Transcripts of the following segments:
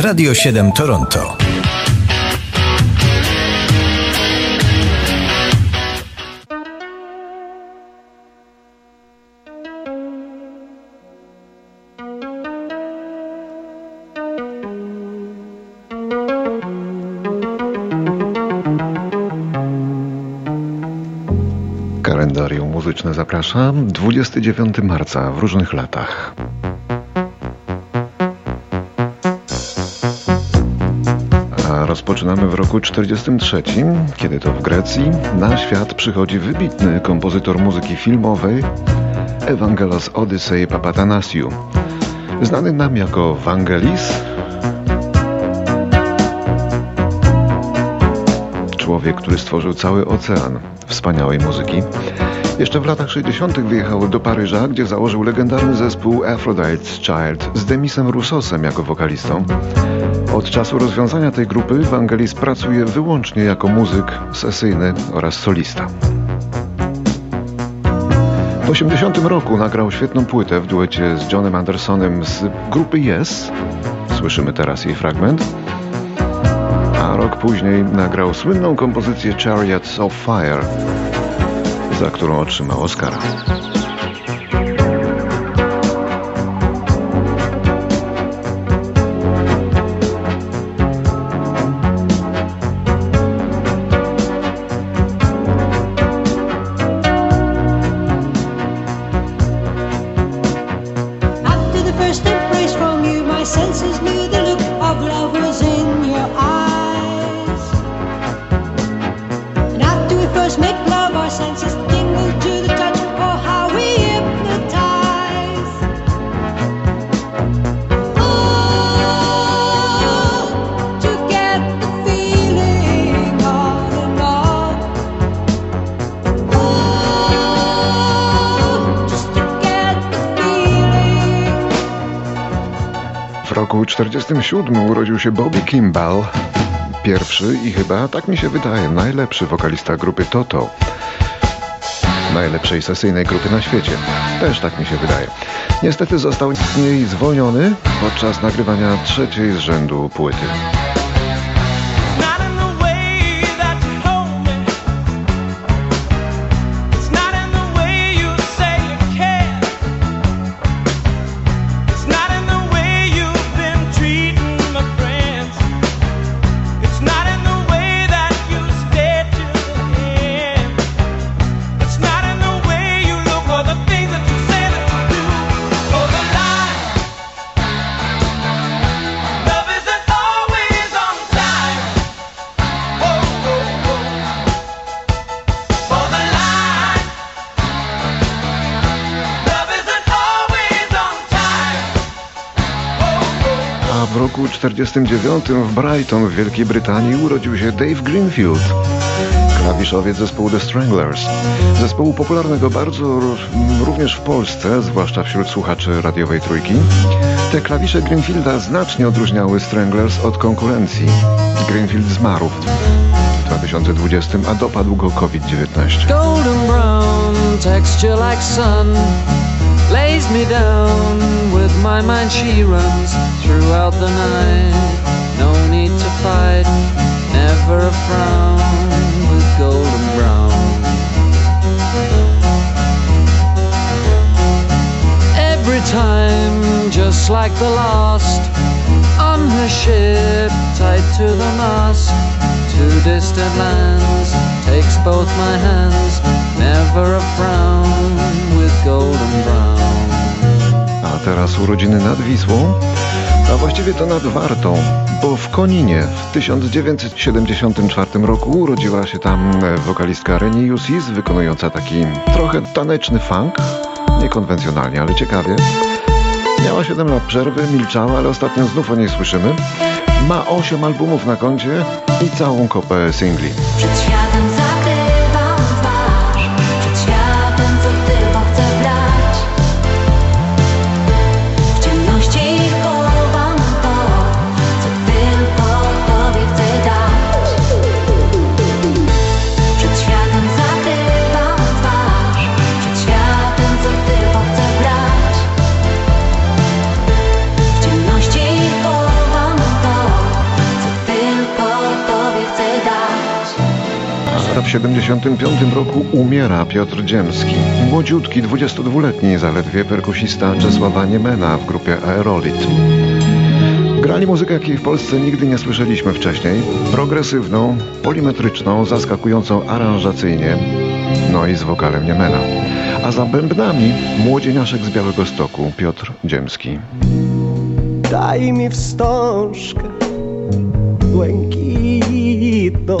Radio 7 Toronto. Kalendarium muzyczne zaprasza 29 marca w różnych latach. Rozpoczynamy w roku 43, kiedy to w Grecji na świat przychodzi wybitny kompozytor muzyki filmowej Evangelos Odyssey Papatanasiou. Znany nam jako Vangelis, człowiek, który stworzył cały ocean wspaniałej muzyki. Jeszcze w latach 60. wyjechał do Paryża, gdzie założył legendarny zespół Aphrodite's Child z Demisem Russosem jako wokalistą. Od czasu rozwiązania tej grupy Vangelis pracuje wyłącznie jako muzyk sesyjny oraz solista. W 80 roku nagrał świetną płytę w duecie z Johnem Andersonem z grupy Yes. Słyszymy teraz jej fragment. A rok później nagrał słynną kompozycję Chariots of Fire, za którą otrzymał Oscara. Roku 47 urodził się Bobby Kimball, pierwszy i chyba, tak mi się wydaje, najlepszy wokalista grupy Toto. Najlepszej sesyjnej grupy na świecie. Też tak mi się wydaje. Niestety został z niej zwolniony podczas nagrywania trzeciej z rzędu płyty. 1949 w Brighton w Wielkiej Brytanii urodził się Dave Greenfield, klawiszowiec zespołu The Stranglers. Zespołu popularnego bardzo również w Polsce, zwłaszcza wśród słuchaczy radiowej trójki. Te klawisze Greenfielda znacznie odróżniały Stranglers od konkurencji. Greenfield zmarł w 2020, a dopadł go COVID-19. Golden brown, texture like sun, lays me down. My mind she runs throughout the night. No need to fight never a frown with golden brown. Every time just like the last on her ship tied to the mast to distant lands takes both my hands never a frown teraz urodziny nad Wisłą, a właściwie to nad Wartą, bo w Koninie w 1974 roku urodziła się tam e, wokalistka Reni Jusis, wykonująca taki trochę taneczny funk, niekonwencjonalnie, ale ciekawie. Miała 7 lat przerwy, milczała, ale ostatnio znów o niej słyszymy. Ma 8 albumów na koncie i całą kopę singli. W 75 roku umiera Piotr Dziemski. Młodziutki, 22-letni zaledwie perkusista Czesława Niemena w grupie Aerolit. Grali muzykę, jakiej w Polsce nigdy nie słyszeliśmy wcześniej. Progresywną, polimetryczną, zaskakującą aranżacyjnie, no i z wokalem Niemena. A za bębnami młodzieniaszek z Białego Stoku, Piotr Dziemski. Daj mi wstążkę błękitną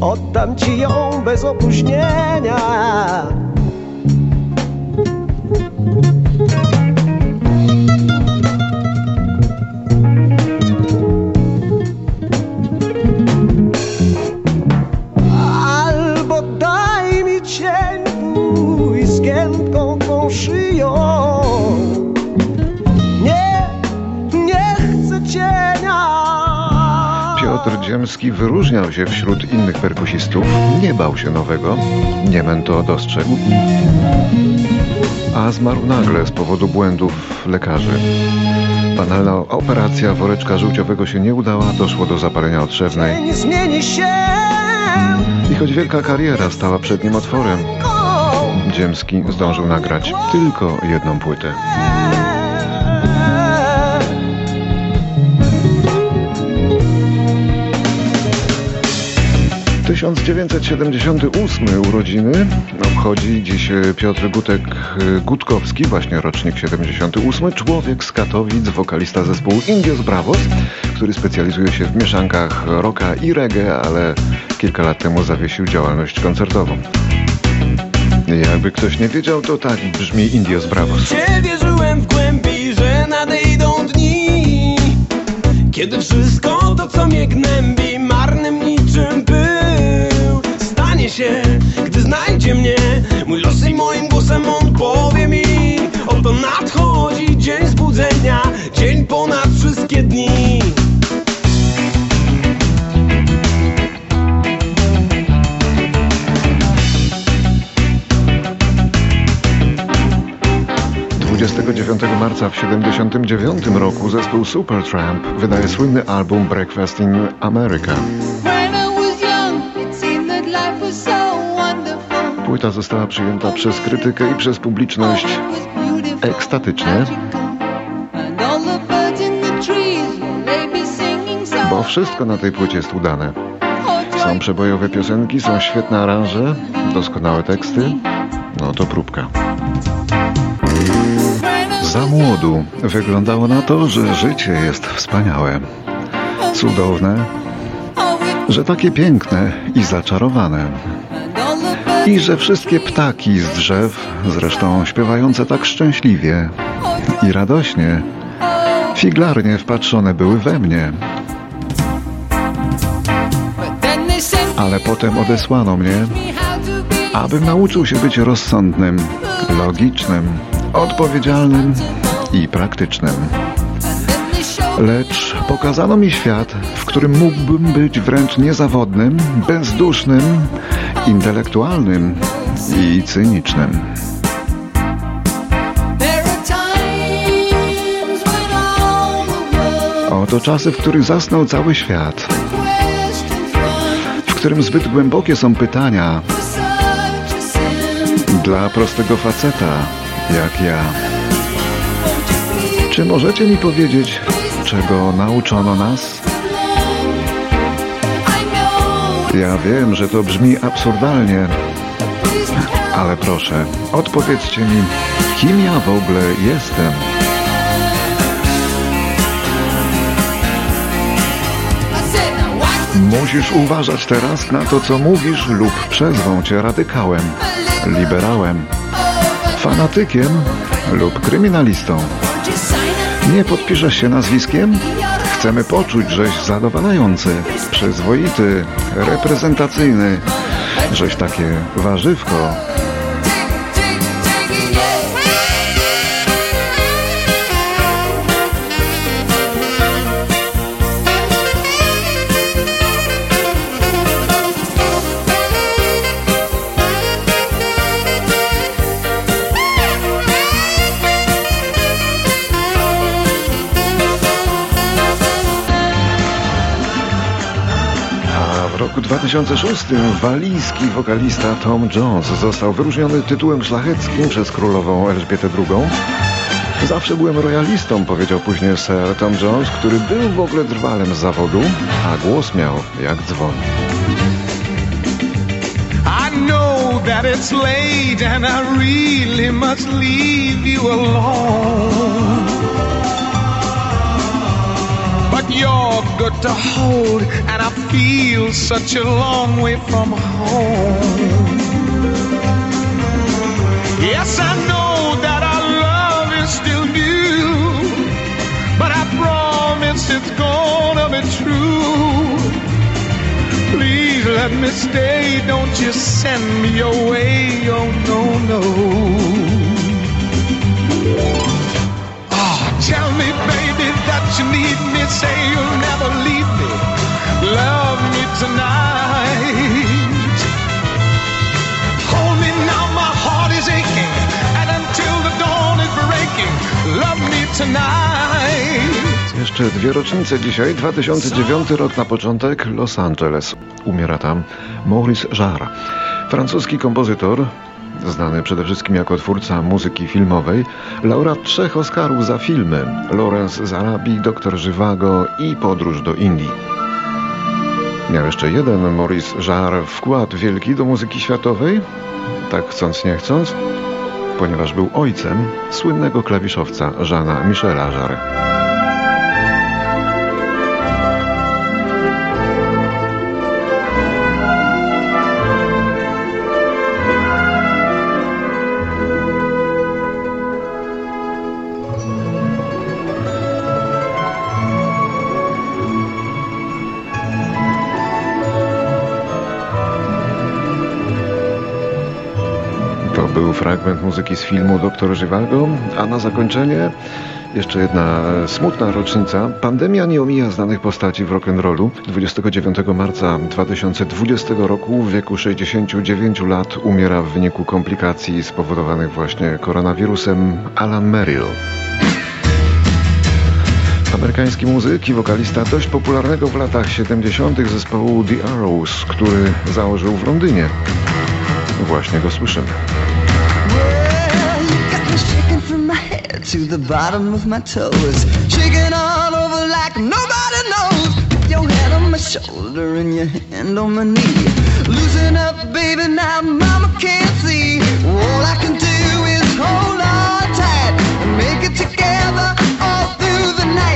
Oddam ci ją bez opóźnienia Dziemski wyróżniał się wśród innych perkusistów, nie bał się nowego, Niemen to dostrzegł, a zmarł nagle z powodu błędów lekarzy. Banalna operacja woreczka żółciowego się nie udała, doszło do zapalenia otrzewnej Cień zmieni się. I choć wielka kariera stała przed nim otworem, Dziemski zdążył nagrać tylko jedną płytę. 1978 urodziny obchodzi dziś e, Piotr Gutek e, Gutkowski, właśnie rocznik 78, człowiek z Katowic, wokalista zespołu Indios Bravos, który specjalizuje się w mieszankach rocka i reggae, ale kilka lat temu zawiesił działalność koncertową. Jakby ktoś nie wiedział, to tak brzmi Indios Bravos. Cię wierzyłem w głębi, że nadejdą dni Kiedy wszystko to, co mnie gnębi Marnym niczym pył dni 29 marca w 79 roku zespół Supertramp wydaje słynny album Breakfast in America. Płyta została przyjęta przez krytykę i przez publiczność ekstatycznie, bo wszystko na tej płycie jest udane. Są przebojowe piosenki, są świetne aranże, doskonałe teksty. No to próbka. Za młodu wyglądało na to, że życie jest wspaniałe, cudowne, że takie piękne i zaczarowane. I że wszystkie ptaki z drzew, zresztą śpiewające tak szczęśliwie i radośnie, figlarnie wpatrzone były we mnie. Ale potem odesłano mnie, abym nauczył się być rozsądnym, logicznym, odpowiedzialnym i praktycznym. Lecz pokazano mi świat, w którym mógłbym być wręcz niezawodnym, bezdusznym, intelektualnym i cynicznym. Oto czasy, w których zasnął cały świat, którym zbyt głębokie są pytania dla prostego faceta jak ja. Czy możecie mi powiedzieć, czego nauczono nas? Ja wiem, że to brzmi absurdalnie, ale proszę, odpowiedzcie mi, kim ja w ogóle jestem? Musisz uważać teraz na to, co mówisz lub przezwą cię radykałem, liberałem, fanatykiem lub kryminalistą. Nie podpiszesz się nazwiskiem? Chcemy poczuć, żeś zadowalający, przyzwoity, reprezentacyjny, żeś takie warzywko. W roku roku 2006 walijski wokalista Tom Jones został wyróżniony tytułem szlacheckim przez królową Elżbietę II. Zawsze byłem royalistą, powiedział później Sir Tom Jones, który był w ogóle drwalem z zawodu, a głos miał jak dzwon. I know that it's late and I really must leave you alone. To hold and I feel such a long way from home. Yes, I know that our love is still new, but I promise it's gonna be true. Please let me stay, don't you send me away, oh no, no. Jeszcze dwie rocznice dzisiaj, 2009 rok na początek, Los Angeles. Umiera tam Maurice Jarre, francuski kompozytor, znany przede wszystkim jako twórca muzyki filmowej, laureat trzech Oscarów za filmy. Lawrence z Arabii, Doktor Żywago i Podróż do Indii. Miał jeszcze jeden Maurice Jarre wkład wielki do muzyki światowej, tak chcąc nie chcąc, ponieważ był ojcem słynnego klawiszowca Jeana Michela Jarre. Był fragment muzyki z filmu Doktor Żywago, a na zakończenie jeszcze jedna smutna rocznica. Pandemia nie omija znanych postaci w rock'n'rollu. 29 marca 2020 roku w wieku 69 lat umiera w wyniku komplikacji spowodowanych właśnie koronawirusem Alan Merrill. Amerykański muzyk i wokalista dość popularnego w latach 70. zespołu The Arrows, który założył w Londynie. Właśnie go słyszymy. Shaking from my head to the bottom of my toes. Shaking all over like nobody knows. Your head on my shoulder and your hand on my knee. Loosen up, baby, now mama can't see. All I can do is hold on tight and make it together all through the night.